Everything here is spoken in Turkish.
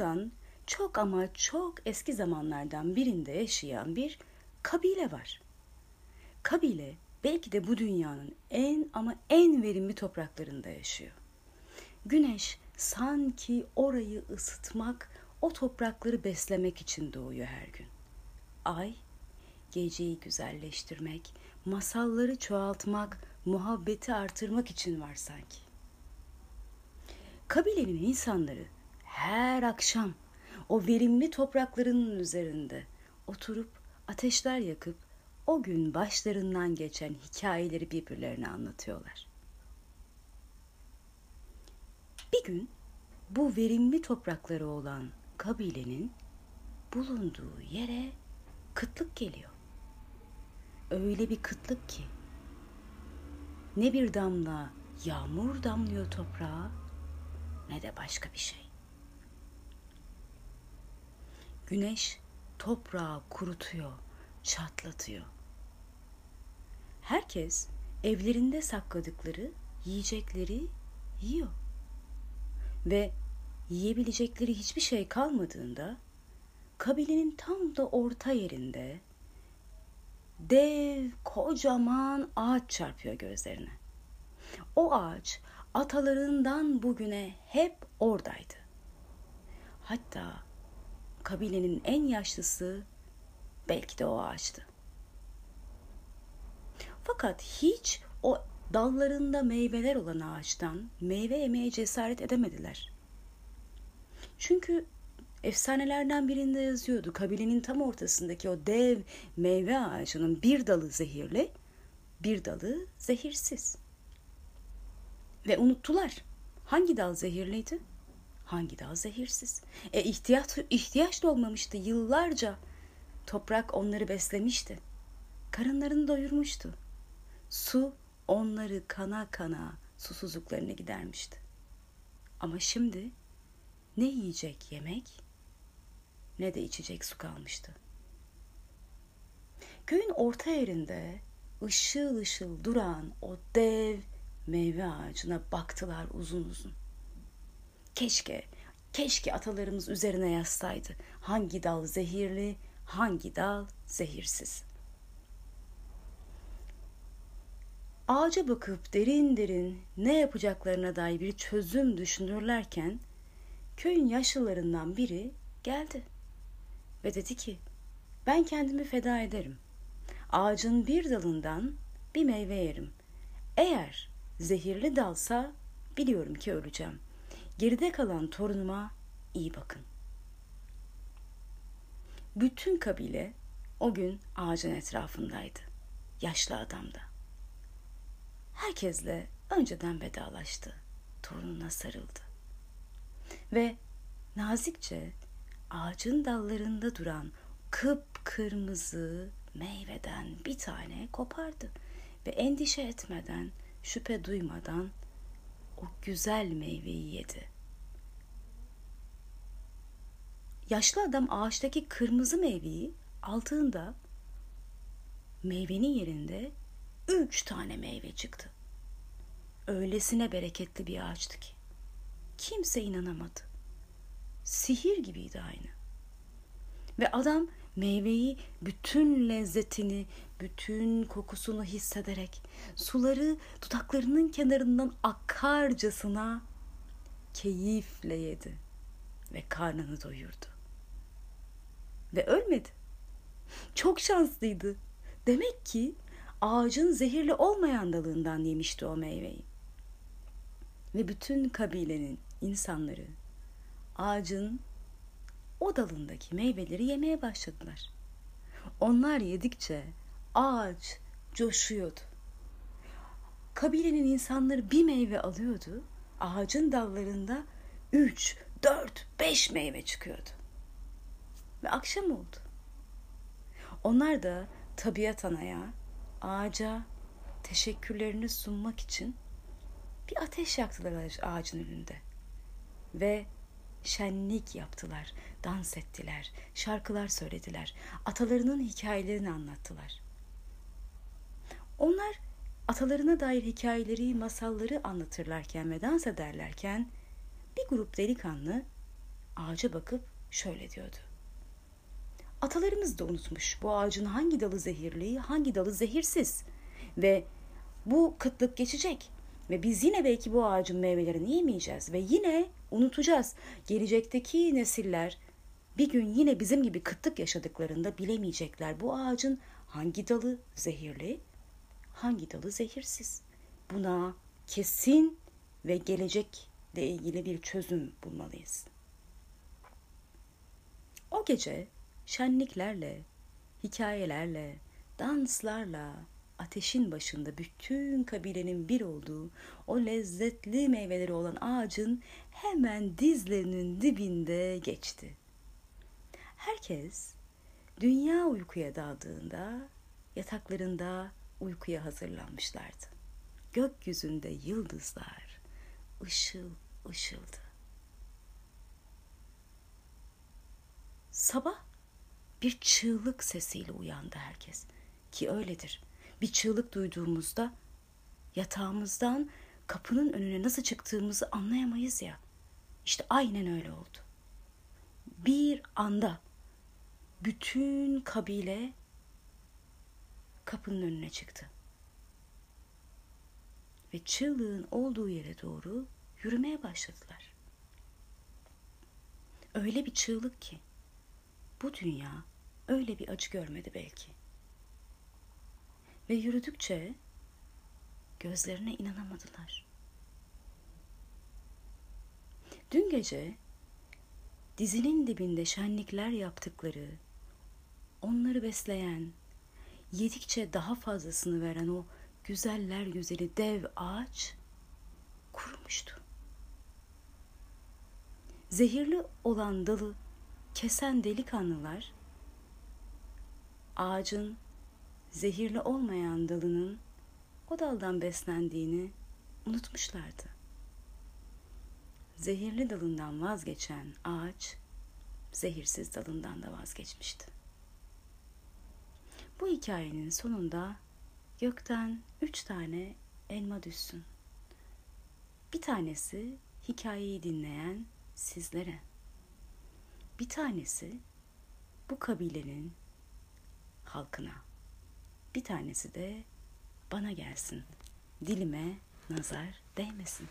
Bundan çok ama çok eski zamanlardan birinde yaşayan bir kabile var. Kabile belki de bu dünyanın en ama en verimli topraklarında yaşıyor. Güneş sanki orayı ısıtmak, o toprakları beslemek için doğuyor her gün. Ay geceyi güzelleştirmek, masalları çoğaltmak, muhabbeti artırmak için var sanki. Kabilenin insanları her akşam o verimli topraklarının üzerinde oturup ateşler yakıp o gün başlarından geçen hikayeleri birbirlerine anlatıyorlar. Bir gün bu verimli toprakları olan kabilenin bulunduğu yere kıtlık geliyor. Öyle bir kıtlık ki ne bir damla yağmur damlıyor toprağa ne de başka bir şey. Güneş toprağı kurutuyor, çatlatıyor. Herkes evlerinde sakladıkları yiyecekleri yiyor. Ve yiyebilecekleri hiçbir şey kalmadığında kabilenin tam da orta yerinde dev kocaman ağaç çarpıyor gözlerine. O ağaç atalarından bugüne hep oradaydı. Hatta kabilenin en yaşlısı belki de o ağaçtı. Fakat hiç o dallarında meyveler olan ağaçtan meyve yemeye cesaret edemediler. Çünkü efsanelerden birinde yazıyordu. Kabilenin tam ortasındaki o dev meyve ağacının bir dalı zehirli, bir dalı zehirsiz. Ve unuttular. Hangi dal zehirliydi? Hangi dal zehirsiz? E ihtiyaç, ihtiyaç da olmamıştı yıllarca. Toprak onları beslemişti. Karınlarını doyurmuştu. Su onları kana kana susuzluklarını gidermişti. Ama şimdi ne yiyecek yemek ne de içecek su kalmıştı. Köyün orta yerinde ışıl ışıl duran o dev meyve ağacına baktılar uzun uzun. Keşke, keşke atalarımız üzerine yazsaydı. Hangi dal zehirli, hangi dal zehirsiz. Ağaca bakıp derin derin ne yapacaklarına dair bir çözüm düşünürlerken köyün yaşlılarından biri geldi ve dedi ki ben kendimi feda ederim. Ağacın bir dalından bir meyve yerim. Eğer zehirli dalsa biliyorum ki öleceğim. Geride kalan torunuma iyi bakın. Bütün kabile o gün ağacın etrafındaydı. Yaşlı adam da. Herkesle önceden vedalaştı. Torununa sarıldı. Ve nazikçe ağacın dallarında duran kıpkırmızı meyveden bir tane kopardı ve endişe etmeden, şüphe duymadan o güzel meyveyi yedi. Yaşlı adam ağaçtaki kırmızı meyveyi aldığında meyvenin yerinde üç tane meyve çıktı. Öylesine bereketli bir ağaçtı ki. Kimse inanamadı. Sihir gibiydi aynı. Ve adam meyveyi bütün lezzetini, bütün kokusunu hissederek suları dudaklarının kenarından akarcasına keyifle yedi ve karnını doyurdu. Ve ölmedi. Çok şanslıydı. Demek ki ağacın zehirli olmayan dalından yemişti o meyveyi. Ve bütün kabilenin insanları ağacın o dalındaki meyveleri yemeye başladılar. Onlar yedikçe ağaç coşuyordu. Kabilenin insanları bir meyve alıyordu. Ağacın dallarında üç, dört, beş meyve çıkıyordu. Ve akşam oldu. Onlar da tabiat anaya, ağaca teşekkürlerini sunmak için bir ateş yaktılar ağacın önünde. Ve şenlik yaptılar, dans ettiler, şarkılar söylediler, atalarının hikayelerini anlattılar. Onlar atalarına dair hikayeleri, masalları anlatırlarken ve dans ederlerken bir grup delikanlı ağaca bakıp şöyle diyordu. Atalarımız da unutmuş bu ağacın hangi dalı zehirli, hangi dalı zehirsiz. Ve bu kıtlık geçecek. Ve biz yine belki bu ağacın meyvelerini yemeyeceğiz. Ve yine unutacağız. Gelecekteki nesiller bir gün yine bizim gibi kıtlık yaşadıklarında bilemeyecekler bu ağacın hangi dalı zehirli, hangi dalı zehirsiz. Buna kesin ve gelecekle ilgili bir çözüm bulmalıyız. O gece şenliklerle, hikayelerle, danslarla, ateşin başında bütün kabilenin bir olduğu o lezzetli meyveleri olan ağacın hemen dizlerinin dibinde geçti. Herkes dünya uykuya daldığında yataklarında uykuya hazırlanmışlardı. Gökyüzünde yıldızlar ışıl ışıldı. Sabah bir çığlık sesiyle uyandı herkes. Ki öyledir. Bir çığlık duyduğumuzda yatağımızdan kapının önüne nasıl çıktığımızı anlayamayız ya. İşte aynen öyle oldu. Bir anda bütün kabile kapının önüne çıktı. Ve çığlığın olduğu yere doğru yürümeye başladılar. Öyle bir çığlık ki bu dünya öyle bir acı görmedi belki. Ve yürüdükçe gözlerine inanamadılar. Dün gece dizinin dibinde şenlikler yaptıkları, onları besleyen, yedikçe daha fazlasını veren o güzeller güzeli dev ağaç kurumuştu. Zehirli olan dalı kesen delikanlılar ağacın zehirli olmayan dalının o daldan beslendiğini unutmuşlardı. Zehirli dalından vazgeçen ağaç zehirsiz dalından da vazgeçmişti. Bu hikayenin sonunda gökten üç tane elma düşsün. Bir tanesi hikayeyi dinleyen sizlere. Bir tanesi bu kabilenin halkına. Bir tanesi de bana gelsin. Dilime nazar değmesin.